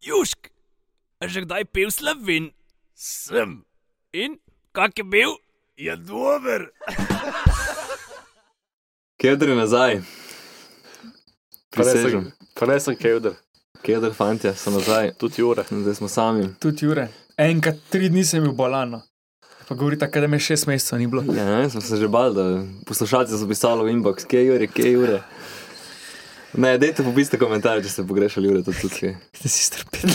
Južk, a že kdaj pil slovin? Sem. In kak je bil? Je dober. Kedri nazaj. Prisežem. Pa ne sem kevder, Kedri fantje so nazaj. tudi ure. Zdaj smo sami. Tudi Jure. Enkrat tri dni sem bil bolano. Pa govori tako, da me šest mesecev ni bilo. Ja, ne, smo se že bali, da poslušalci so pisali v inbox, kje je ure, kje je ure. Ne, dajte popiste komentarje, če ste pogrešali ure, to tudi. Da si strpel.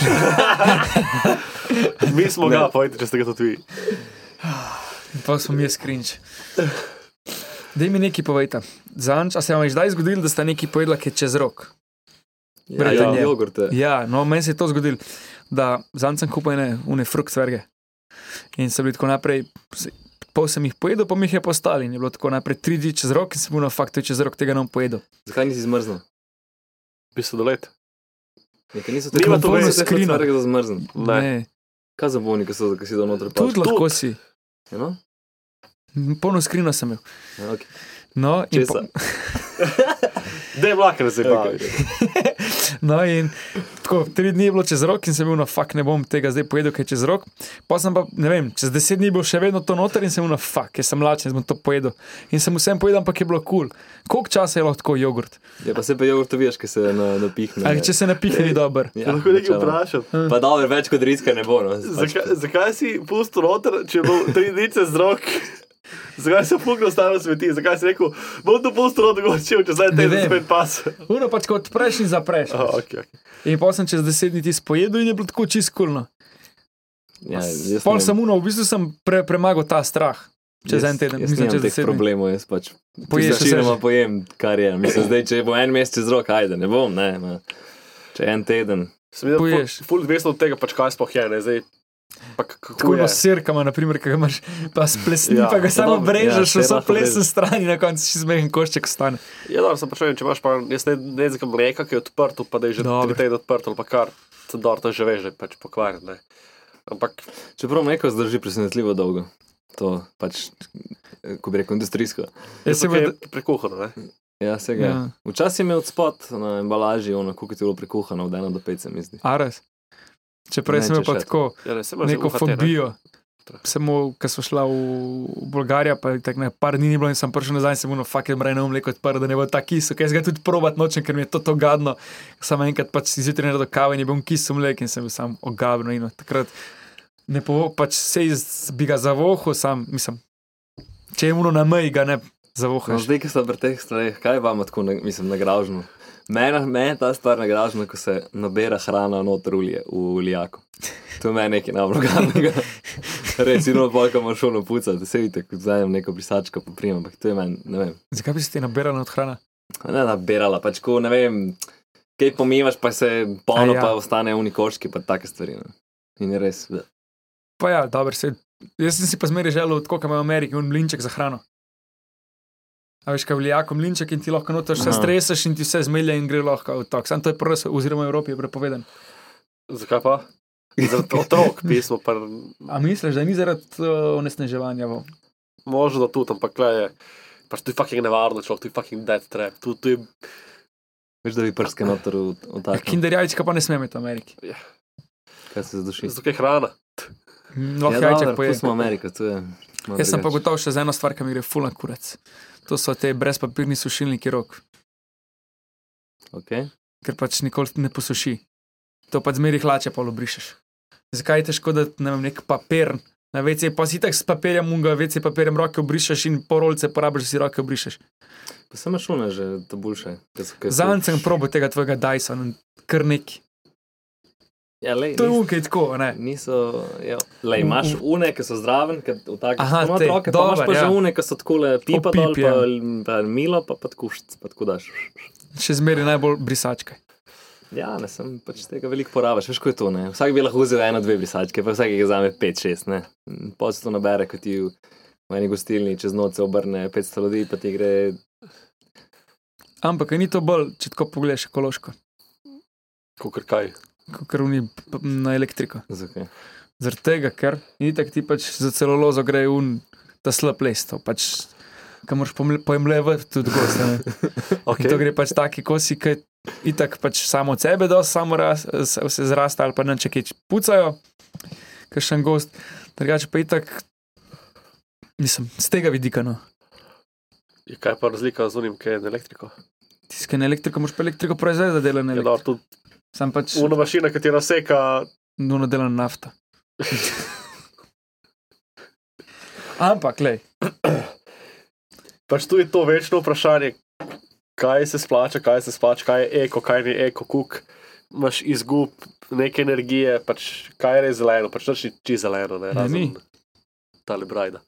Mi smo Ne. ga, pojdi, če ste ga tudi vi. Pa smo mi skrinč. Daj mi nekaj povejte. Zanč, a se vam je zdaj zgodilo, da ste nekaj povedali, ki je čez rok? Ja, Brate, ja, jogurte. Ja, no, meni se je to zgodilo, da zanč sem kupil ene une frukt sverge. In so bili tako naprej, pol sem jih pojedel, pa mi jih je postali. In je bilo tako naprej tri dni čez rok in sem bil na faktu čez rok tega ne bom pojedel. Zakaj nisi zmrznil? Bi se dolet. Nekaj niso Nima to veze, skrino. Da zmrznil. Ne. ne. Kaj za bolnike so, ki si do noter pač? Tudi lahko si. Ja, no? Polno skrino sem imel. Ja, okay. No, in, Česa? Dej vlakar se bavi. no, in tako, tri dni je bilo čez rok in sem bil na fakt, ne bom tega zdaj pojedel, ker je čez rok. Pa sem pa, ne vem, čez deset dni bil še vedno to noter in sem bil na fakt, ker sem lačen, sem to pojedel. In sem vsem pojedel, ampak je bilo kul. Cool. Koliko časa je lahko tako jogurt? Ja, pa se pa jogurt viješ, ki se na, napihne. Ali če se napihne, ni dober. ja, Lahko nekaj vprašam. Pa dobro, več kot riska ne bo. No. Pač, Zakaj, zakaj si pustil noter, če bo tri dni čez rok? Zakaj si puknil staro smeti? Zakaj si rekel, bom to noter, ko če zdaj vem. spet pas? Uno pač kot odpreš in zapreš. Aha, okay, okay. In pa sem čez deset dni ti spojedel in je bilo tako čist kulno. ja, jaz Pol ne- sem uno, v bistvu sem pre, premagal ta strah. Čez jaz- en teden, jaz mislim, čez teh deset dni. problemov, jaz pač. Poješ vse Večinoma že. pojem, kar je. Mislim, zdaj, če bo en mesec čez rok, ajde, ne bom, ne. Ma. Če en teden. Sem videl, Poješ. ful, ful odvisno od tega, pač kaj sploh je, ne, zdaj. Tako kako je je? s sirkama, naprimer, ki ga imaš, pa splesni, Ja, pa ga samo dobro, brežeš, ja, vso plesen stran in na koncu si zmehen košček stane. Ja, dobro, sem prišel, če imaš pa, jaz ne, ne znam mleka, ki je odprto, pa da je že Dobro. tri tedne odprto, ali pa kar, dobro, to že veš, že pač pokvarjen, ne. Ampak, Čeprav mleko zdrži presenetljivo dolgo. To pač, ko bi rekel, industrijsko. Jaz se je bom, prekuhano, ne. Ja, se ga. Ja. Ja. Včasih je imel spot na embalaži, ono, koliko je bilo prekuhano, od 1 do 5, se mi zdi. Ares. Čeprav sem imel pa tako Ja, neko fobijo. Samo, ko smo šla v, Bolgarijo, pa je tako ne, par dni ni bilo in sem prišel nazaj, sem bil no, fuck, mrej na mleko odprl, da ne bo ta kis, ker jaz ga tudi probat nočem, ker mi je to, to gadno. Samo enkrat pač si zjutraj naredil kavo in je bil kis v mlek in sem bil sam ogabno in takrat ne po, pač se iz, bi ga zavohal, sam, mislim, če je muno na meji, ga ne No, zavohaš. zdaj, ki ste pri teh stvareh, kaj vam tako, na, mislim, nagražno? Mene me je ta stvar nagražna, ko se nabira hrana noter ulje v lijaku. To je meni nekaj najbolganega. Res, ino polka moraš šolo pucati, se vidite, kot zajem neko brisačko poprijem, ampak to je meni, ne vem. Zakaj bi se ti nabirala od hrana? Ne nabirala, pač ko, ne vem, kaj pomivaš, pa se polno, ja. pa ostane unikoški, pa take stvari. Ne. In res, da. Pa ja, dobro, se. Jaz sem si pa zmeraj želel, tako kot ima v Ameriki, un mlinček za hrano. A veš, kaj je vlijako mlinček in ti lahko noter vse Aha. streseš in ti vse zmelje in gre lahko v tok. Sam to je prvo, oziroma v Evropi je prepovedan. Zakaj pa? Zaradi otrok pismo, pa A misliš, da ni zaradi uh, onesnaževanja? vo? možno da tudi, ampak le je. Pač to je fucking nevarno, človek, to je fucking dead trap. Tu, tu je, Veš, da bi prske noter v, v Ja, tak. Kinder jajčka pa ne sme imeti v Ameriki. Kaj se zduši. zato je hrana. Lahko Ja, ja, jajček dobro, poje. pustimo Ameriko, to je. Jaz sem pa drugače. gotov še za eno stvar, ki mi gre full na kurac. To so te brezpapirni sušilniki rok, Okay. ker pač nikoli ne posuši. To pa zmeri hlače pa obrišeš. Zakaj je težko, da ne vem, nek papir na WC, pa si tako s papirjem, unga WC papirjem roke obrišeš in porolce porabiš, da si roke obrišeš. Pa sem šune že to boljše. Zanj sem probo tega tvojega Dysona, kar neki. Ja, lej, To je unke tako, ne. Niso, ja. Lej, imaš une, ki so zdraven, ki v takih Aha, Aha, te, roke, pa dober, imaš pa ja. že une, ki so tako le pipa pip, dol, ja. pa, pa milo, pa pa kušč, pa tako daš. Še zmeri najbolj brisačke. Ja, ne sem pač tega veliko porabiš, veš, ko je to, ne. Vsak bi lahko vzel eno, dve brisačke, pa vsak jih vzame pet, šest, se to nabere, kot ti v eni gostilni čez noč se obrne 500 ljudi, pa ti gre Ampak a ni to bolj, če tako pogledaš ekološko, Kakor kaj. Kot krvni na elektriko. zakaj. Zaradi tega, ker ni tako ti pač za celulozo gre un ta slab les, pač, ki moraš pojemljevati tudi gost. ne. In Okay. To gre pač taki kosi, ki itak pač samo od sebe, da samo raz, se zrasta ali pa ne če kaj pucajo, kakšen gost. Drugače pa itak, mislim, z tega vidika. No. Je kaj pa razlika z unim, kaj je na elektriko? Tiskaj na elektriko, moš pa elektriko proizvesti, da dela na Je elektriko. dobro, tudi Sam pač Una mašina, ki ti razseka, nuno dela nafta. Ampak, lej, pač tu je to večno vprašanje, kaj se splača, kaj se splača, kaj je eko, kaj ni eko, kuk. Imaš izgub neke energije, pač kaj je res zeleno, pač ni čisto zeleno, ne, Ne, razen ni. tale brajda.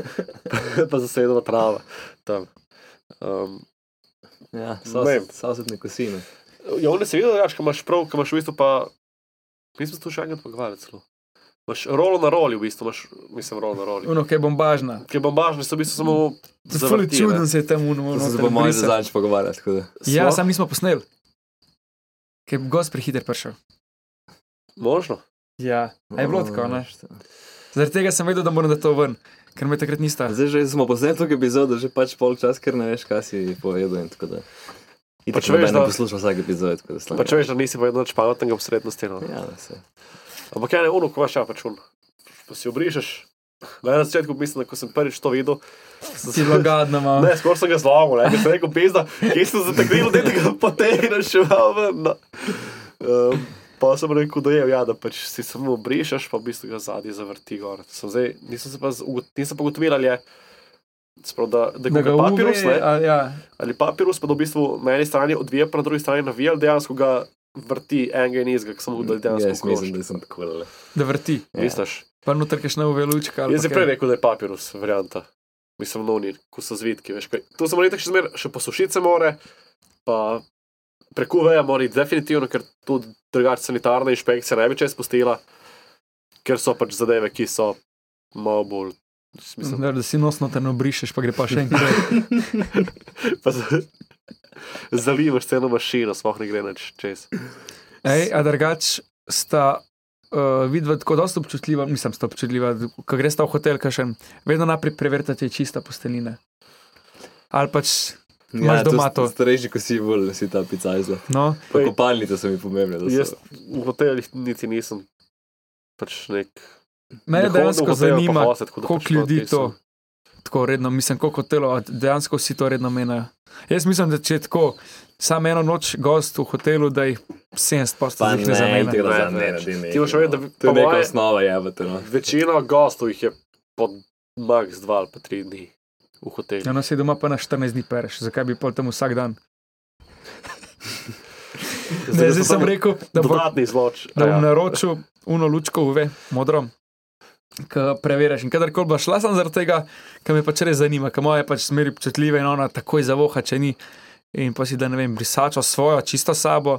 pa zasedena trava. Tam. Um, Ja, vem. sosed ne kosi. Ja, on se vidi, da imaš prav, ko imaš v bistvu pa, mi smo se tu še enkrat pogovarjali celo. Imaš rolo na roli, v bistvu imaš, mislim, rolo na roli. uno, kaj je bombažna. Ker bombažni so v bistvu samo Zelo čuden se je tam uno. To noter se bomo malo brisal. zadnjič pogovarjali. tako da. Ja, sam nismo posneli. Ker je gost prehiter prišel. Možno. Ja, a je bilo tako, ne? Zaradi tega sem vedel, da moram da to ven, ker me takrat nista. Zdaj že smo posneli to epizodo, že pač pol čas, ker ne veš, kaj si povedal. in tako da. In Pač pač veš, da da- poslušam vsak epizod. tako da. Pa če veš, da nisi povedal nič pametnega v srednosti. No. Ja, da se. Ampak ja, ne, ono, ko imaš ja, pač un. Ko si obrišeš. Ne, na začetku mislim, da ko sem prvič to videl. sem Si se- bilo gadno, malo. Ne, skoraj sem ga zlomil, ne, sem rekel, pizda, kje sem zategnil, da tega potegneš še malo ven. No. Um, pa sem rekel, da je, ja, da pač si samo obrišeš, pa v bistvu ga zadnji zavrti gor. Sem zdaj, nisem se pa, z- ugo- nisem pa ugotovil, ali je. Sprav, da, da, Da da ga papirus, uve, ne, a, ja. ali papirus, pa da v bistvu na eni strani odvija, pa na drugi strani navija, ali dejansko ga vrti enega in izga, samo da je dejansko Jaz mislim, da sem tako le. da vrti. Ja. Misliš? Pa noter kakšna uvelučka. ali Jaz sem prej rekel, da je papirus varianta. Mislim, no, ni, ko so zvitki, veš kaj. Tu smo nekaj še zmer, še posušiti se more, pa prekuveja mora iti definitivno, ker tudi drugače sanitarna inšpekcija ne bi čez spustila, ker so pač zadeve, ki so malo bolj. Mislim, Da, da si nosno te ne obrišeš, pa gre pa še enkrat. zalivaš celo mašino, sploh ne gre več čez. Ej, a drugač sta uh, vidva tako dosta občutljiva, mislim, sta občutljiva, ko greš v hotel, kažem, vedno najprej preverite, če je čista postelina. Ali pač, Imaš doma to? Ja, Starejši, ko si bolj, si ta pica izla. no, Pa kopalnice so mi pomembne. Jaz v hotelih niti nisem pač nek. Mene v dejansko zanima, da koliko ljudi to tako redno, mislim, koliko hotelov, a dejansko vsi to redno menijo. Jaz mislim, da če je tako, samo eno noč gost v hotelu, da jih 70% Pa jih ne zamene. tega Ne, za ne, mene, če- daj ne, ti no. vedeti, da To je neka moje- osnova, jebate. No. Večina gostov jih je pod max 2 ali pa 3 dni v hotelu. Ja, no, si doma pa na 14 dni pereš, zakaj bi pol tam vsak dan? Ne, zdaj sem rekel, da bo dodatni zloč. da bom Ja. naročil uno lučko uve, modro. Ko preveriš in kadarkoli bo šla, sem zaradi tega, ker me pač res zanima, ker moja je pač smeri občutljiva in ona takoj zavoha, če ni. In pa si da ne vem, brisačo svojo, čisto sabo,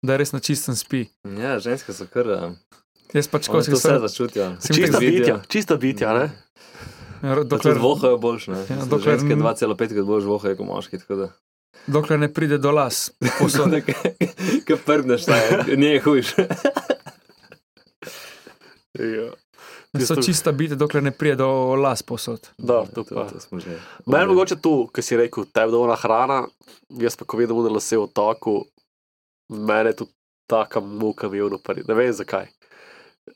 da res na čistem spi. Ja, ženske so kar. um, Jaz pač Oni ko to si vse začutijo. Čista bitja, čista bitja, ne? Dokler dokler, vohajo boljš, ne? Ja, Ja, dokler- ženske 2,5 krat boljš vohajo kot moški, tako da. dokler ne pride do las. Posod. Kaj prdneš, ne, nje je hujš. Ja. So Tisto- čista biti, dokler ne pride do las posod. Da, to to, pa. to smo že. Meni mogoče tu, ki si rekel, tebi dolna hrana, jaz pa ko vidim na lase v toku, mene je tu taka muka vivno, pa ne vem zakaj.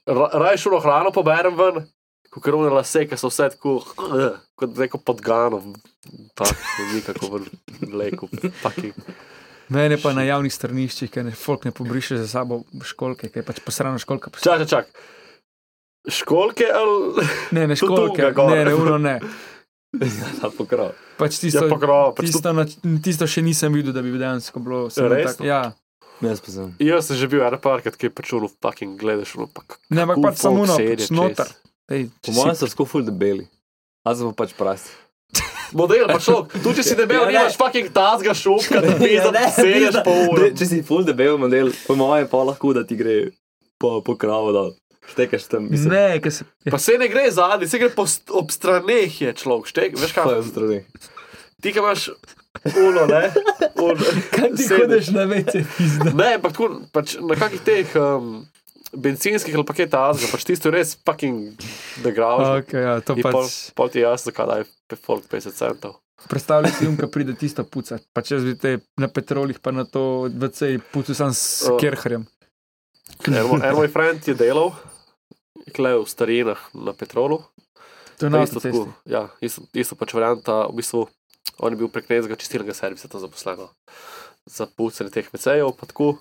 Ra- Raje šuno hrano poberem ven, kot krvne lase, ki so vse tako, eh, kot neko podgano, tako nikako ven vleku. Taki. Mene pa na javnih straniščih, ker ne, folk ne pobriše za sabo školke, ker je pač posrana školka. Pos... Čak, čak, čak. Školke ali Ne, ne školke, ne, ne, uno ne. Ta pokrov. Pač tisto, pokrov? Pač to- tisto, na, tisto še nisem videl, da bi dejansko bilo vse Resno? Ja, Jaz pa sem. Jaz sem že bil ena parkrat, ki je pač uno fucking gledaš, uno pa k- ne, ampak kako pač samo sedi pač čez. noter. Ej, Po mojem so tako ful debeli. A so pa pač prasti. Model, pa šok. Tu, če si debel, Ja, nimaš fucking tazga šupka, da Ja, sedeš pizda. po uri. Če si ful debel model, po mojem pa lahko, da ti gre po, po kravu dol. Štekaš tam, mislim. ne, ker se. Pa se ne gre zadnji, se gre po st- ob straneh je človek. Štek, veš Pa kaj? je v strani. Ti, ki imaš uno, ne? Un, Kaj ti sedeš. hodeš na vece, pizda? Ne, ampak tako, pač na kakih teh um, bencinskih ali paketa azga, pač tisto je res fucking degrav. Okay, ja, to In pol, pač. pol ti je jasno, zakaj daj folk 50 centov. Predstavljaj si, ko pride tisto puca. Pa če vidite na petrolih, pa na to VC, pucu sam s kerherjem. En, moj- en moj friend je delal, kle v starinah na petrolu. To je isto, tako, ja, isto, isto pač varianta, v bistvu, on je bil prek nekega čistilnega servisa tam zaposlen no. za pucanje teh mecejev, pa tako.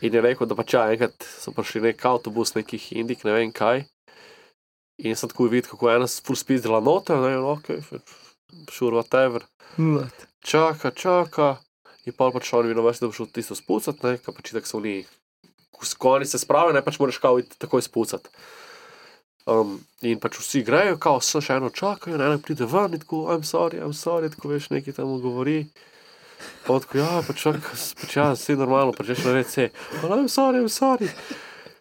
In je rekel, da pač ja, enkrat so prišli nek avtobus, nekih indik, ne vem kaj. In sem tako videl, kako je ena dela noter, ne vem, ok, sure, whatever. Nula. čaka, čaka. In pa pač on vino vrsti, da bo šel tisto spucati, ne, kaj pač tako so oni. Ko oni se spravijo, ne pač moraš kao iti takoj spucati. Um, in pač vsi grejo, kao so še eno čakajo, in ena pride ven in tako, I'm sorry, I'm sorry, tako veš, nekaj tam govori. Pa tako, ja, pač čak, pač ja, vse normalno, pač veš, ne vse. I'm sorry, I'm sorry.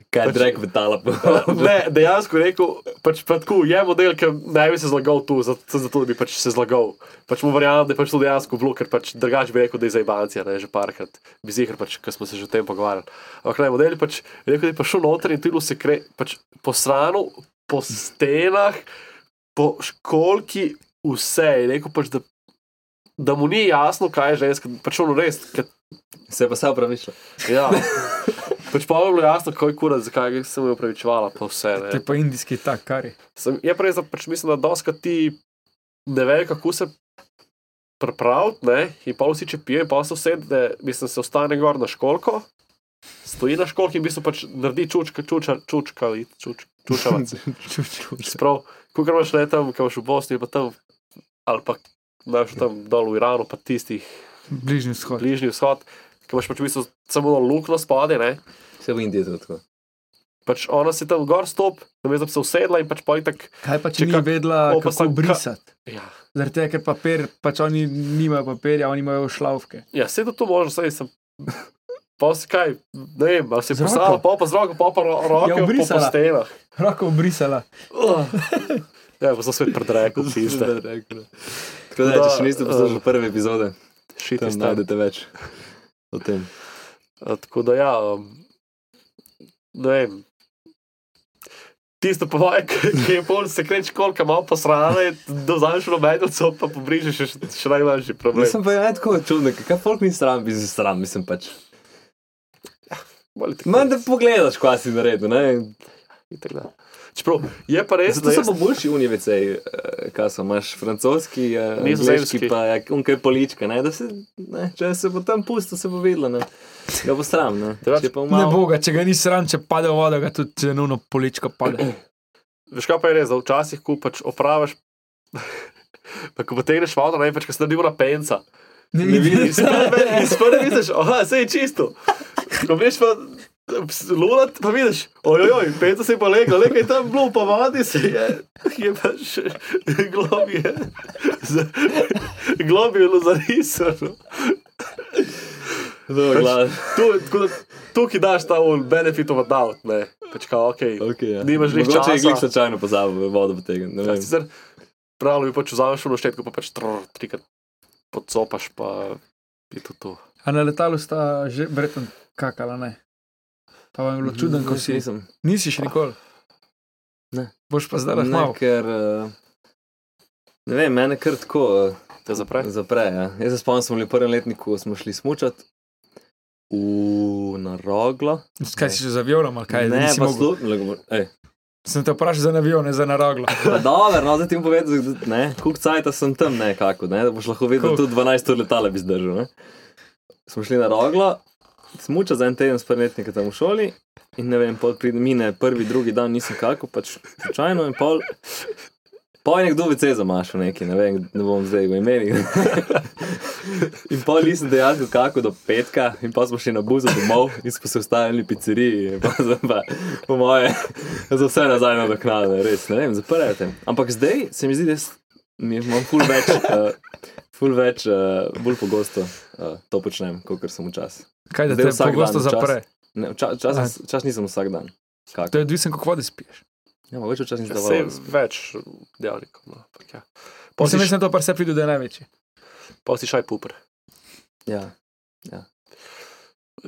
Kaj je Pač- drek vitala po. Ne, dejansko rekel, pač pa tako, je model, ki ne bi se zlagal tu, zato, zato da bi pač se zlagal. Pač mu verjamem, da je pač to dejansko bilo, ker pač drugače bi rekel, da je za ibancija, ne, že parkrat. Bi zihar, pač, ker smo se že o tem pogovarjali. Ampak ne, model je pač rekel, da je pa šel noter in tu se kre, pač po stranu, po stenah, po školki, vse. Je rekel pač, da, da mu ni jasno, kaj je ženska, pač ono res, ker Se je pa se upravičila. Ja. Pač pa je bilo jasno, kako je kurat, zakaj sem jo upravičevala, pa vse. To Ne. je pa indijski tak, kar je. Sem, je da pač mislim, da doska ti ne ve, kako se pripraviti, ne, in pa vsi če pijo, in pa se usede, mislim, se ostane gor na školko, stoji na školki in v bistvu pač naredi čučka, čuča, čučka, čuč, čučavac. Sprav, ko imaš le tam, ko imaš v Bosni, pa tam, ali pa imaš tam dol v Iranu, pa tistih Bližnji vzhod. bližnji vzhod, ki imaš pač v bistvu samo luknjo spade, ne. Se v Indiji tako. Pač ona si tam gor stop, namesto da bi se usedla in pač poj tak. Kaj pa Če če ni kak- vedela, kako ka- brisati? Ja, Zaradi tega, ker papir, pač oni nimajo papirja, oni imajo šlavke. ja se da to možno, saj sem. Pa si kaj, ne vem, ali si roko? pa pa z roko, pa pa ro- roke Ja, po, stenah. Roko obrisala. Uh. Ja, pa sem svet predrekel, piste. Tako da, če še niste poslušali prve epizode, Šiti tam najdete več o tem. A, Tako da ja, um, ne vem. Tisto povaj, ki je pol se kreč kolka malo posrane, da vzameš v medvco, pa pobrižeš še, še najmanjši problem. Mislim pa je ne tako čudno, kaj folk ni sram, bi se sram, mislim pač. Tako- Manj da pogledaš, kaj si naredil, ne? Itak da. Čeprav je pa res, Zato da so jaz, pa boljši univecej, kaj so, imaš francoski, eh, Nizozemski. pa ja, unkaj polička, ne, da se, ne, če se bo tam pusto, se bo videlo, ne. Ga bo sram, ne. Če pa Ne malo, boga, če ga ni sram, če pade v vodo, ga tudi če nuno poličko pade. veš kaj pa je res, da včasih, ko pač opraviš, pa ko potegneš vodo, ne pač, ko se naredi ura penca. Ne Ne vidiš. vidiš, sploh misliš, aha, vse je čisto. Ko veš pa lulat, pa vidiš, ojoj, penca se je pa legla, nekaj tam bilo, pa vadi se je, je pa še globije, globije zarisano. zelo glas. Tu, tako da tukaj daš ta benefit of a doubt, ne. Pač kao, ok, Okay, ja. Nimaš glih Mogoče je časa. glik slučajno pozabil vodo potegniti, ne Ja, vem. sicer pravno bi pač vzameš v štetko, pa pač trr, trikrat podcopaš, pa je to to. A na letalu sta že verjetno kakala, ne? Pa vam je bilo čudno, ko si. Nisem. Nisi še nikoli. Ne. Boš pa zdaj Ne, lahko. ker, eh, ne vem, mene kar tako Te zapre? eh, zapre. Ja. Jaz se spomnim, smo bili v prvem letniku, smo šli smučat v Naroglo. Kaj si že z avionom ali kaj? ne, Nisi pa služno. Sem te vprašal za avion, ne za naroglo. Dobro, no, zdaj ti bom povedal, da ne, koliko cajta sem tam nekako, ne, da boš lahko videl, da tudi 12 ur letala bi zdržal. Ne. Smo šli na Roglo, smuča za en teden s prvenetnika tam v šoli in ne vem, pride mine prvi, drugi dan, nisem kako, pač slučajno in pol. Pa je nekdo vece zamašal neki, ne vem, ne bom zdaj ga imeli. in pol nisem dejansko kako do petka in pa smo šli na buzo domov in smo se ustavili v pizzeriji in pa, zdaj pa po moje, za vse nazaj na doknade, res, ne vem, zaprete. Ampak zdaj se mi zdi, da mi imam ful več, uh, ful več, uh, bolj pogosto uh, to počnem, kot sem včasih. Kaj da Zdaj te vsak pogosto čas- zapre? Ne, vča, čas, čas nisem vsak dan. To Kako? je odvisno, koliko vode spiješ. Ja, mogoče včasih nisem Vse dovolj. več dejavnikov. No. Ja. Sem si, mislim, da to pa se pride, da je največji. pa si šaj puper. Ja,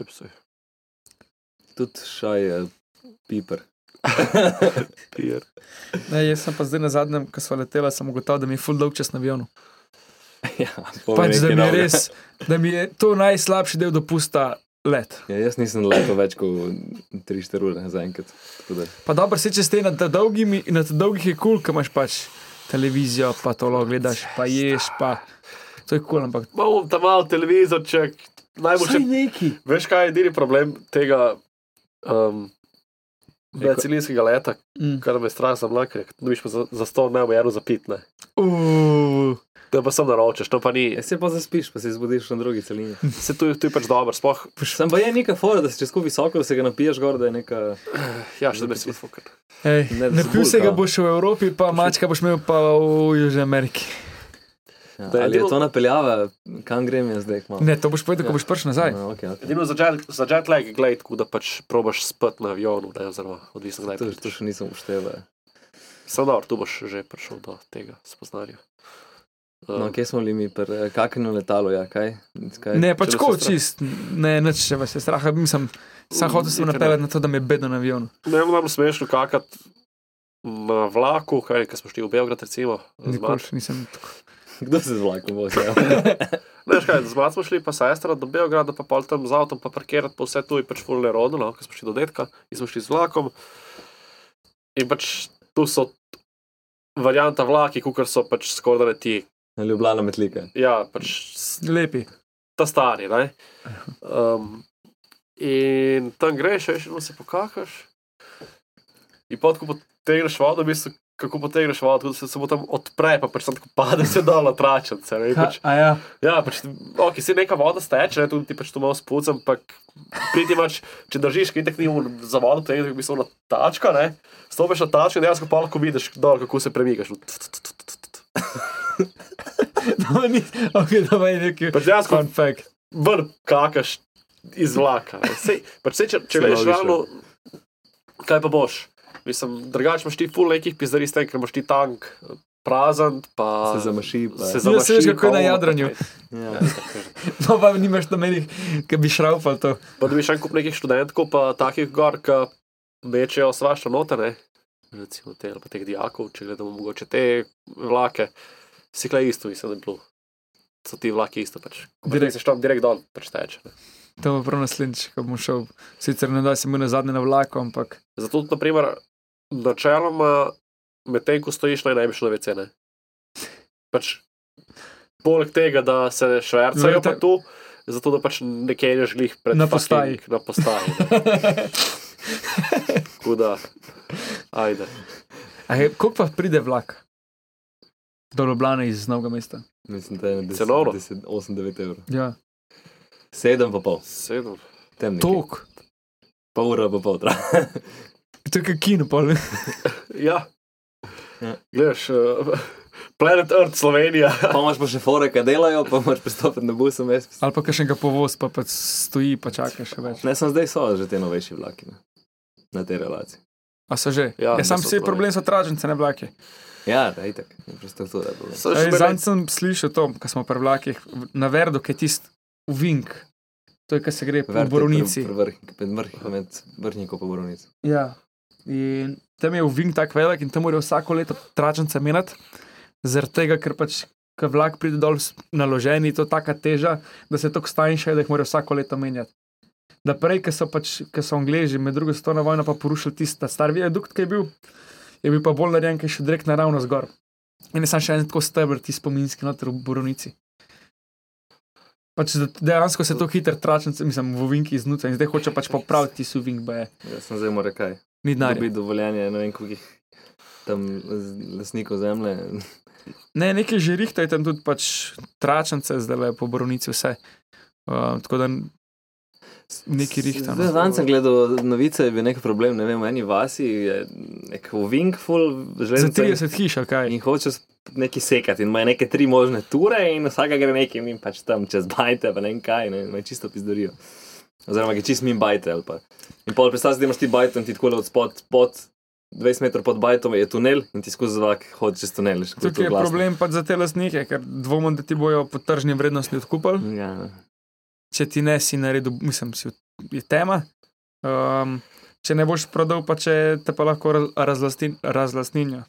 si. tudi šaj uh, piper. Pijer. Ne, jaz sem pa zdaj na zadnjem, ko smo letela, sem ugotovil, da mi je full dolg čas na avionu. Ja, Pač, da, mi je res, da mi je to najslabši del dopusta let. Ja, jaz nisem letel več kot 3-4 ure zaenkrat. tako da- Pa dobro, se če ste na ta dolgimi, na dolgih je kul, cool, ko imaš pač televizijo, pa to lahko gledaš, pa ješ, pa to je kul, cool, ampak Imamo tam malo televizorček, najboljše. neki. Veš, kaj je edini problem tega um, večcelinskega leta, Mm. kar me strah za mlake, da dobiš pa za, za sto neomejeno zapitne. Uh, Da pa sem naročeš, to pa ni. Ja, se pa zaspiš, pa se zbudiš na drugi celini. Se tu, tu je pač dobro, sploh. Sam pa je neka fora, da si čez kup visoko, da se ga napiješ gor, da je neka. Ja, še da bi se fukal. ej, Ne, ne zbulka. pil se ga boš v Evropi, pa mačka boš imel pa v Južni Ameriki. Ja, Da je ali je to napeljava, kam grem jaz zdaj? Kmalu? Ne, to boš povedal, ko boš prišel nazaj. No, okay, okay. Edino za jet, za jet lag je gledati, da pač probaš spati na avionu, da je oziroma odvisno kdaj To, to še nisem ušteval. Samo dobro, tu boš že prišel do tega spoznanja. No, Um, kje smo bili mi, pri kakšnem letalu, ja, kaj? kaj? Ne, pač Če je strah. čist, ne, nič še vas je strah. Mislim, sam Mm, hotel sem ne. napeljati na to, da me je bedno na avionu. Ne vem, nam smešno kakati na vlaku, kaj ko smo šli v Beograd, recimo. Nikoli nisem tako. Kdo se z vlakom vozi? Ja? Ne, veš kaj, z mat smo šli pa sestra do Beograda, pa pol tam z avtom, pa parkirati, pa vse tu je pač fulne rodno, no, ko smo šli do detka in smo šli z vlakom. In pač tu so varianta vlaki, kukar so pač skoraj da ti, Ljubljana metlika. ja, pač Lepi. ta stari, ne. Um, in tam greš, veš, in se pokakaš. In pot, ko potegneš vodo, v bistvu, kako potegneš vodo, tako da se samo tam odpre, pa pač tam tako pade se dol na Ha, Pač, a ja, Ja, pač, ok, si neka voda steče, ne, tudi ti pač tu malo spucam, ampak priti imaš, če držiš, kaj tako ni v- za vodo, to je v bistvu na tačka, ne, stopiš na tačko in dejansko pa lahko vidiš dol, kako se premikaš. To ni, ok, to je neki Pač dejansko fun fact. vrn kakaš iz vlaka. Sej, pač sej, če, če logično. ravno, kaj pa boš? Mislim, drugače imaš ti ful nekih pizdari s tem, ker imaš ti tank prazen, pa Se zamaši. Pa. se Ja, zamaši. se veš, kako je na jadranju. pa- Ja. No, pa nimaš nobenih, ki bi šraufal to. Pa dobiš en kup nekih študentov, pa takih gor, ki mečejo svašta notene, recimo te, ali pa teh dijakov, če gledamo mogoče te vlake, si klej isto, mislim, da je bilo. So ti vlaki isto, pač. Direkt. Se tam direkt dol, pač teče. ne. To bo prav naslednjič, ko bom šel. Sicer ne da si mu na zadnje na vlaku, ampak Zato, tudi, naprimer, načeloma, medtem ko stojiš, naj ne bi šel na WC. Ne? Pač, poleg tega, da se švercajo Verjete- pa tu, zato da pač ne kenješ glih pred Na postaji. fucking- Na postaji. ne. Tako da, ajde. A je, koliko pa pride vlak? Do Ljubljana iz novega mesta. Mislim, da je Cenovno? 8-9 evrov. Ja, 7 pa pol. Sedem. Temni. tok. Pol ura pa pol. To je kino, pol. Ja. Ja. Gledaš, uh, Planet Earth Slovenija. Pa imaš pa še fore, ki delajo, pa moraš pristopiti na bus. vmes. Ali pa kakšnega povoz, pa pač stoji, pa čaka še več. Ne, sem zdaj so že te novejši vlaki ne. na tej relaciji. A so že? Ja, Ja, sam to, problem so tražnice, ne vlaki. Ja, da je tako. Infrastruktura Zanj sem slišal to, ko smo pri vlakih, na Verdu, ki je tisti uvink. To je, kar se gre po Borovnici. Med vrh- med vrhnikom pa borovnico. Ja. In tam je uvink tako velik in tam morajo vsako leto tračnice menjati, zaradi tega, ker pač. Ko vlak pride dol naložen, je to taka teža, da se to stanjša, da jih morajo vsako leto menjati. Da prej, ko so, pač, so Angleži med drugo svetovno vojno pa porušili tisti star viadukt, ki je bil, je bil pa bolj narejen, ki je šel direkt naravno zgor. In je sam še en tako stebr, ti spominski noter v Borovnici. Pač dejansko se to hitro tračnice, mislim, v vinki iznuca in zdaj hoče pač popraviti ti suvink, ba je. Jaz sem zdaj moral kaj. Ni denarja. Dobi dovoljenje, ne vem, koliko jih tam lastnikov zemlje. Ne, nekaj že rihta je tam tudi pač tračnice, zdaj le po borovnici vse. Uh, tako da neki rihta. Zdaj, No. dan sem gledal novice, je bil nek problem, ne vem, v eni vasi je nek ovink full Za železnice 30 hiš, kaj. in hoče nekaj sekati in ima neke tri možne ture in vsaka gre nekaj in pač tam čez bajte, pa ne vem kaj, ne, me čisto pizdorijo. Oziroma, ki čist mi bajte ali pa. In pol predstavljaj, da imaš ti bajto in ti tako od spod, pod 20 metrov pod bajtom je tunel in ti skozi zrak hodi čez tunel. Tukaj je problem pač za te lastnike, ker dvomim, da ti bojo po tržni vrednosti odkupili. Ja, Če ti ne si naredil, mislim, si je tema. Um, če ne boš prodal, pa če te pa lahko raz- razlasti- razlastninjo.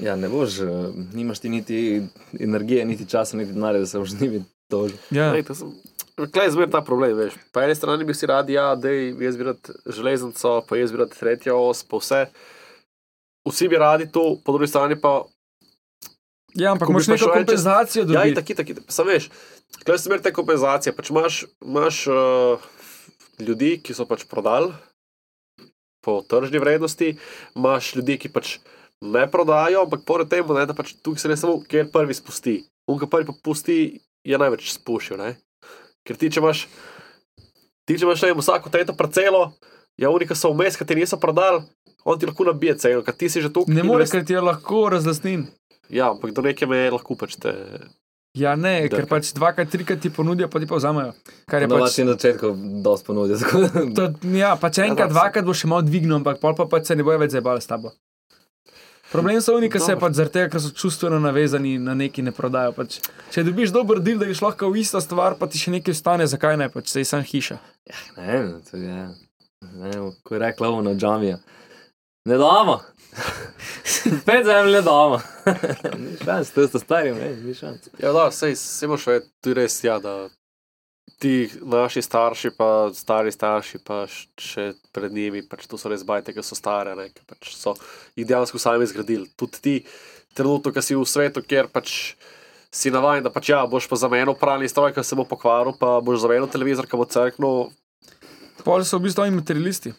Ja, ne boš, eh, nimaš ti niti energije, niti časa, niti denarja, da se boš z njimi tožil. Ja. Lej, to sem- Klej je zmer ta problem, veš. Po eni strani bi si radi, ja, da jaz bi rad železnico, pa jaz bi rad tretjo os, pa vse. Vsi bi radi to, po drugi strani pa ja, ampak imaš neko kompenzacijo Ja, dobiti. tako, tako. Sam veš, kaj se meri te kompenzacije. Pač imaš imaš uh, ljudi, ki so pač prodali po tržni vrednosti, imaš ljudi, ki pač ne prodajo, ampak pored tega, ne, da pač tukaj se ne samo, ker prvi spusti. Unka prvi pa pusti, je največ spušil. Ne? Ker ti, če imaš, ti, če imaš ne, vsako tretjo parcelo, ja, unika so vmes, ki ti niso prodali. On ti lahko nabije ceno, ker ti si že tu. Ne more, ker ti je lahko razlastnin. Ja, ampak do neke meje lahko pač te. Ja, ne, ker Drka. pač dvakrat, trikrat ti ponudijo, pa ti pa vzamejo. Kar je Na pač. vašem začetku dosti ponudijo. tako To, ja, pač enkrat, Ja, da, dvakrat boš še malo dvignil, ampak pol pa pač se ne bojo več zabavali s tabo. Problem so oni, ki se pač zaradi tega, ker so čustveno navezani na neki ne prodajo. Pač, če dobiš dober del, da ješ lahko v ista stvar, pa ti še nekaj ostane, zakaj ne, pač se je sam hiša. Ne, no, to je. Ne, ko je rekla ona džamija. Ne damo. Spet zemlje damo. ni šans, to so stari, ne, ni šans. Ja, da, sej, sej moš vedeti, tu res, ja, da ti naši starši, pa stari starši, pa še pred njimi, pač to so res bajte, ki so stare, ne, ki pač so jih dejansko sami zgradili. Tudi ti, trenutno, ki si v svetu, kjer pač si navaden, da pač ja, boš pa zamenjal pralni stroj, ki se bo pokvaril, pa boš zamenjal televizor, ki bo crknil. Pol so v bistvu oni materialisti.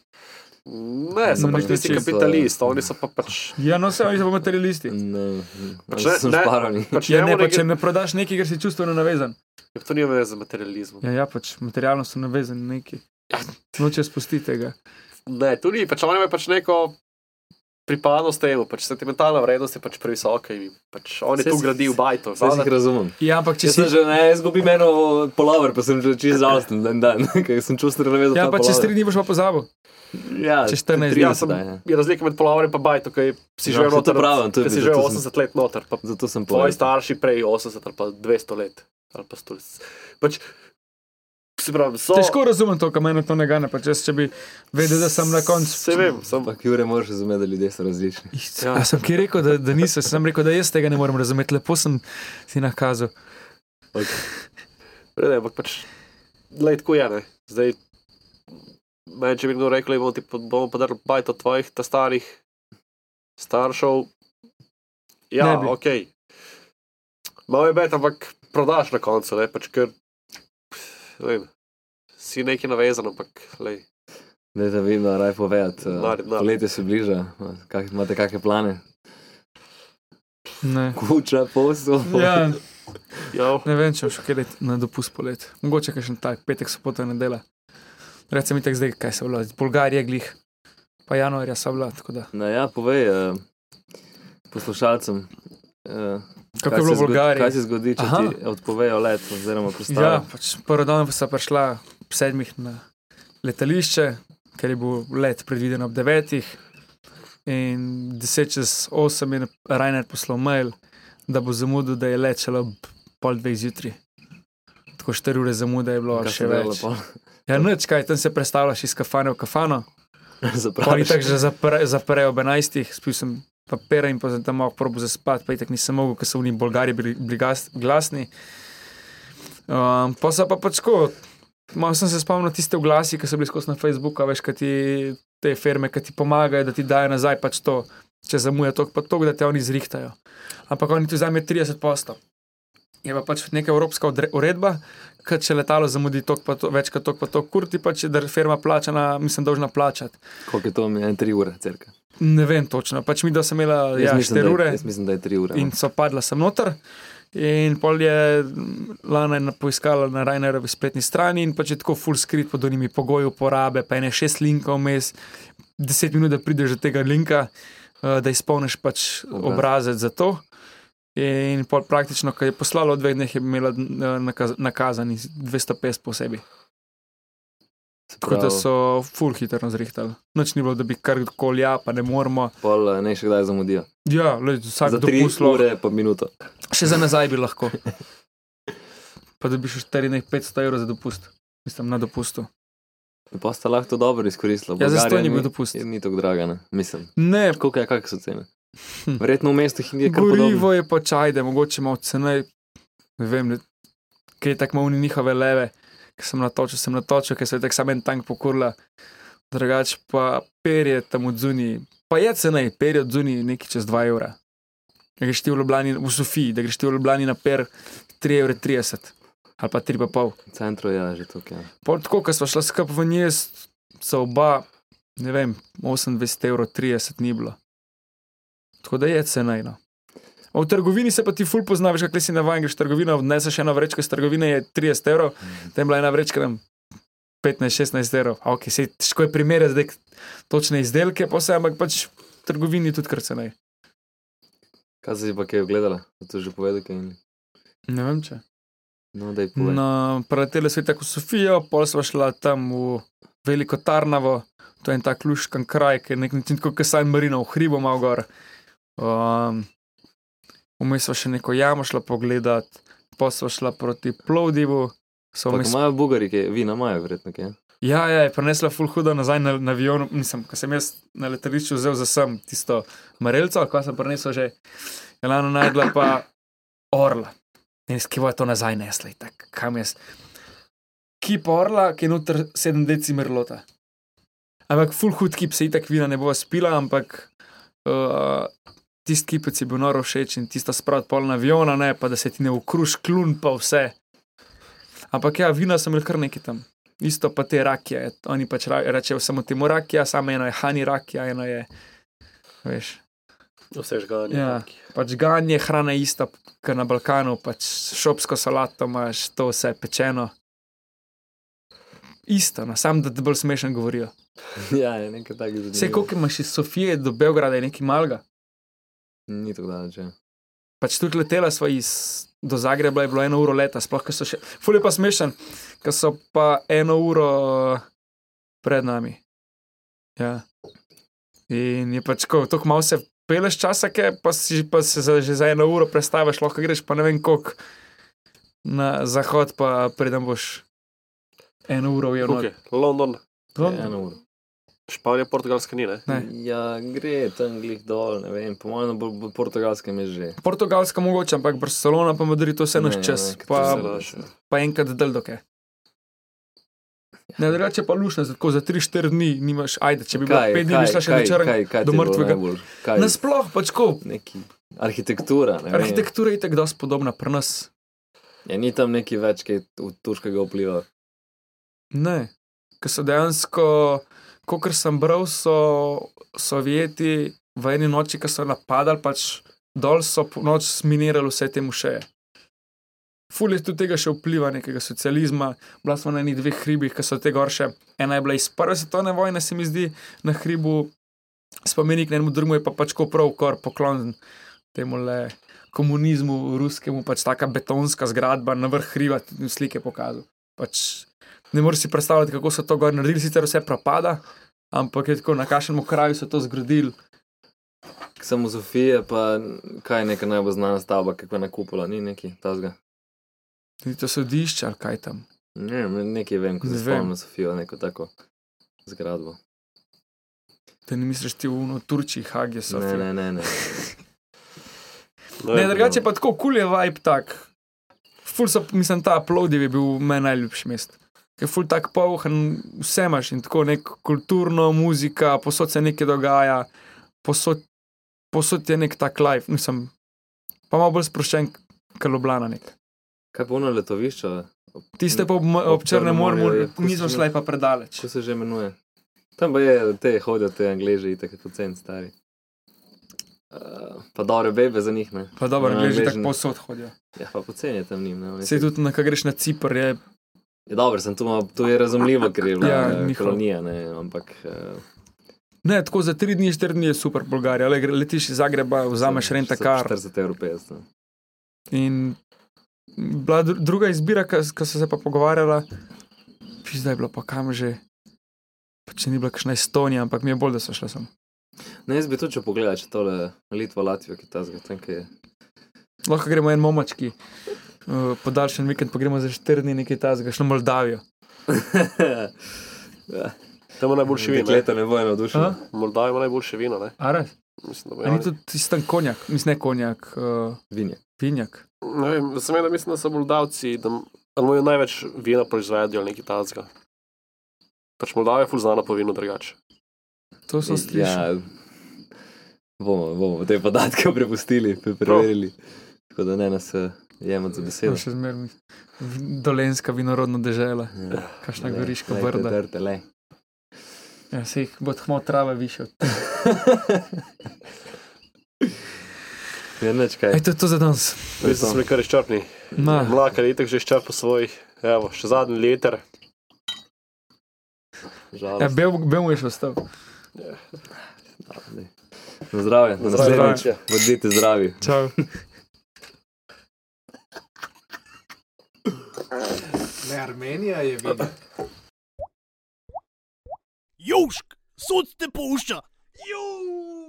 Ne, so No, pač tisti čisto- kapitalisti, oni so pa pač. Ja, no, vse oni so pa materialisti. Ne, Pač ne, ne- sem ne-. Pač Ja, ne, njemu pa če ne prodaš nekaj, ker si čustveno navezan. Ja, To nima veze z materializmom. Ja, ja pač materialno so navezani na neki. Noče spustiti tega. Ne, tu ni, pač oni imajo pač neko pripadnost temu, pač sentimentalna vrednost je pač previsoka in pač oni Saj tu si- gradijo bajto. Vse si jih razumem. Ja, ampak če Če si. že ne, izgubim eno polover, pa sem že čist žalosten dan, dan ker sem čustveno navezan. Ja, pa čez polover. tri dni boš pa pozabil. Ja, čez 14 tri dni. Ja, leta, sem, ja. je razlika med polovarjem in bajto, ki si Ja, že to noter, pravim, to je si bil- že zato sem- 80 let noter, pa Zato sem tvoji povedal. starši prej 80 ali pa 200 let. Ali pa 100 let. Pač, se pravi, so, Težko razumem to, kar meni to ne gane. Pač jaz, če bi vedel, da sem na koncu. Se vem, sem, Ampak Jure, moraš razumeti, da ljudje so različni. Ja. Sem ki rekel, da, da nisem, sem rekel, da jaz tega ne morem razumeti, lepo sem si nakazal. Vrede, ampak pač, glej, tako je, ne. Zdaj, meni, če bi kdo rekel, da bomo ti pa- bomo podarili bajto tvojih, ta starih staršev, ja, ok. Malo je bet, ampak prodaš na koncu, ne, pač ker, ne vem, si neki navezan, ampak, lej, Da te vidim, raj povedati. Nari. Poletje se bliža, kak, imate kakšne plane? Ne. Kuča, posel. Ja, jo, ne vem, če boš kaj na dopust polet. Mogoče še tak, petek, sobota, nedela. Recimo tako zdaj, kaj se vlada, Bolgarija glih, pa januarja so da. No, ja, povej uh, poslušalcem. Uh, Kako je bilo v Bolgariji? Kaj se zgodi, če Aha. ti odpovejo let, oziroma Ja, prestavijo? pač prvi dan sta prišla ob sedmih na letališče, ker je bil let predviden ob devetih. In deset čez osem je Rainer poslal mail, da bo zamudil, da je let šele ob pol dveh zjutraj. Tako štiri ure zamude je bilo Kaj še več. pol? Ja, noč kaj, tam se predstavljaš iz kafane v kafano. Oni Zapraviš. tako že zapre, zaprejo ob 11, spil sem papira in pa sem tam malo probo za spat, pa itak nisem mogel, ker so v njih Bolgari bili, bili glasni. Um, pa so pa pač tako, malo sem se spomnil tiste oglasi, ki so bili skozi na Facebooku, veš, kaj ti te firme, ki ti pomagajo, da ti dajo nazaj pač to, če zamuja to, pa to, da te oni zrihtajajo. Ampak oni tu vzame 30 postov. Je pa pač neka evropska uredba, kad če letalo zamudi tok pa to, več kot tok pa to, kurti je, da firma plačana, mislim, dolžna plačati. Koliko je to, je tri ure, cirka. Ne vem točno, pač mi, da sem imela Jaz ja, mislim, 4 da je- ure Jaz mislim, da je tri ure. no. in so padla sem noter. In pol je Lana je poiskala na Rainerovi spletni strani in pač je tako full script pod onimi pogoji uporabe, pa ene šest linkov vmes, deset minut, da prideš do tega linka, eh, da izpolniš pač Obraz. obrazec za to. In pol praktično, ko je poslala v dveh dneh, je imela eh, nakaz, nakazani 250 posebej. Se Tako da so full hitro zrihtali. Noč ni bilo, da bi karkoli, ja, pa ne moramo. Pol eh, ne še kdaj zamudijo. Ja, le, vsak Za tri dopust lahko. ure pa minuto. Še za nazaj bi lahko. Pa da bi šel 500 evrov za dopust, mislim na dopustu. Pa sta lahko to dobro izkoristila. Ja, za je ni- bil dopust. Ni tako draga, ne? Mislim. Ne, Koliko je, kakšne so cene? Verjetno v mestih je kar podobno. Gorivo je pač ajde, mogoče malo cenej. Ne vem, kaj je tako malo ni njihove leve, ki sem natočil, sem natočil, ker se je tako samo en tank pokurla. Drugač pa perje tam od zunij, pa je cenej, perje od zunij nekaj čez 2 evra. Da greš ti v Ljubljani, v Sofiji, da greš ti v Ljubljani na per 3,30 evra ali pa 3,5. V centru je že tukaj. Ja. Pol tako, ko smo šla skupaj v njest, so oba, ne vem, 28 evrov, 30 ni bilo. Tako da je cenejno. V trgovini se pa ti ful poznaš, kaj si navaden, greš v trgovino, odneseš eno vrečko iz trgovine, je 30 evrov, tam je bila ena vrečka tam 15-16 evrov. Ok, se težko je primerjati zdaj točne izdelke, pa se, ampak pač v trgovini tudi kar cenej. Kaj si pa kaj ogledala? To že povedal, kaj ni. Ne vem če. No, da je povedal. Na preletele so tako Sofijo, pol smo šla tam v Veliko Tarnavo, to je en tak luškan kraj, ki je nek način kot San Marino, v hribu malo gor. Um, Vmes smo še neko jamo šla pogledat, pa smo šla proti Plovdivu. vmes- imajo bugari, kaj, vina imajo verjetno kaj. Ja, ja, je prenesla ful hudo nazaj na, na avion, nisem, ko sem jaz na letališču vzel za sem tisto marelco, ko sem prenesel že, je lano najdla pa orla. In skivo je to nazaj nesla, tako, kam jaz. Kip orla, ki je noter 7 deci merlota. Ampak ful hud kip se itak vina ne bo spila, ampak uh, tisti kipec je bil noro všeč in tisto spraviti pol na aviona, ne pa da se ti ne ukruš klun pa vse. Ampak ja, vina sem imel kar nekaj tam. Isto pa te rakije, oni pač rečejo samo temu rakija, samo eno je hani rakija, eno je, veš, Vse žganje. Ja. pač ganje, hrana je ista, kot na Balkanu, pač šopsko salato imaš, to vse pečeno. Isto, no, sam da te bolj smešno govorijo. ja, je nekaj takega. Vse, koliko imaš iz Sofije do Beograda, je nekaj malga. Ni tako daleč. ja. Pač tudi letela sva iz, do Zagreba, je bilo eno uro leta, sploh, ker so še, fulje pa smešen, ker so pa eno uro pred nami. Ja. In je pač tako, tako malo se peleš časa, ke pa, si, pa se za, že za eno uro prestaviš, lahko greš pa ne vem koliko na zahod, pa preden boš eno uro ujel. Tukaj, London, Je Eno uro. Španija, Portugalska ni, ne? Ne. Ja, gre tam glih dol, ne vem, po mojem, bo, bo portugalskem je že. Portugalska mogoče, ampak Barcelona pa Madrid, to vse naš čas, ne, pa, pa enkrat del doke. Ne, drugače pa lušne, tako za 3-4 dni nimaš, ajde, če bi bilo 5 dni, bi šla še na črn. do je mrtvega. Nasploh pač ko, neki arhitektura. Ne arhitektura je tako dosti podobna pri nas. Ja, ni tam neki več kaj v turškega vpliva. Ne, ker so dejansko, kot sem bral, so Sovjeti v eni noči, ki so napadali, pač dol so noč sminirali vse te mušeje. Ful je tudi tega še vpliva nekega socializma, bila smo na enih dveh hribih, ki so te gorše. Ena je bila iz prve svetovne vojne, se mi zdi, na hribu spomenik, na enem drugemu je pa pač ko prav kor poklon temu le komunizmu, ruskemu, pač taka betonska zgradba na vrh hriba, tudi slike pokazal. Pač ne moreš si predstavljati, kako so to gor naredili, sicer vse propada, ampak je tako na kakšnem kraju so to zgradili. Samo Sofija, pa kaj je neka najbolj znana stavba, kako je na kupola, ni neki tazga. Ni to sodišče ali kaj tam. Ne, nekaj vem, ko se spomnim na Sofijo, neko tako zgradbo. Te ne misliš ti v Turčiji, Hagi, so. Ne, ne, ne, ne. Ne, drugače pa tako kul je vibe tak. Ful so, mislim, ta Plodiv je bil meni najljubši mest. Ker je ful tak polhan, vse imaš in tako nek kulturno, muzika, posod se nekaj dogaja, posod, posod je nek tak life, nisem, pa malo bolj sproščen, kot Ljubljana nek. Kaj pa ono letovišče? Tiste pa ob, m- ob Črnem morju, niso šle pa predaleč. Kako se že imenuje? Tam pa je, te hodijo, te angleži, itak je pocen stari. Uh, pa dobre bebe za njih, ne. Pa dobro, Ja, gleži, tako posod hodijo. Ja, pa pocen je tam njim, Se tudi, na kaj greš na Cipr, je Ja, dobro, sem tu, tu je razumljivo, ker je bila Ja, njihov. kolonija, ne, ampak uh, Ne, tako za tri dni, štiri dni je super Bolgarija. Le, letiš iz Zagreba, vzameš renta kar. 40 evrov 50. In bila dru- druga izbira, ki so se pa pogovarjala, zdaj je bilo pa kam že. Pa če ni bila kakšna Estonija, ampak mi je bolj, da so šla sem. Ne, jaz bi tudi če pogledal, če tole Litva, Latvija, Kitajska, tam kaj je. Lahko gremo en momački, uh, podaljšan vikend, pa gremo za štiri dni nekaj tazga, šlo Moldavijo. ja, Tam je najboljše vino. Dekleta ne bojo navdušena. A? Moldavija ima najboljše vino, ne? Ares? Mislim, da A bi ni tudi tisti konjak, mislim, ne konjak, uh, Vinje. vinjak. Ne vem, sem vedel, mislim, da so Moldavci, da imajo največ vina proizvedli ali nekaj takega. Pač Moldavija je ful znana po vinu drugače. To sem slišal. Ja, bomo, bomo te podatke prepustili, pre- preverili. Tako da ne nas eh, jemati za Ja. besedo. Še zmeraj dolenska vinorodna dežela, Ja. kakšna Le, goriška lejte, brda. Trte, le. Ja, se jih bo tmo trave više od Ja, nič kaj. Ej, to je to za danes. To je Mislim, da to. smo kar izčrpni. Ma, Mlaka je itak že izčrpal svoj, evo, še zadnji liter. Žalost. ja, bel, bel mu je še ostal. Na zdravje, na Zdravje. naslednjič. Bodite zdravi. Čau. Ne, Armenija je videla. Južk, sod te pušča. Južk.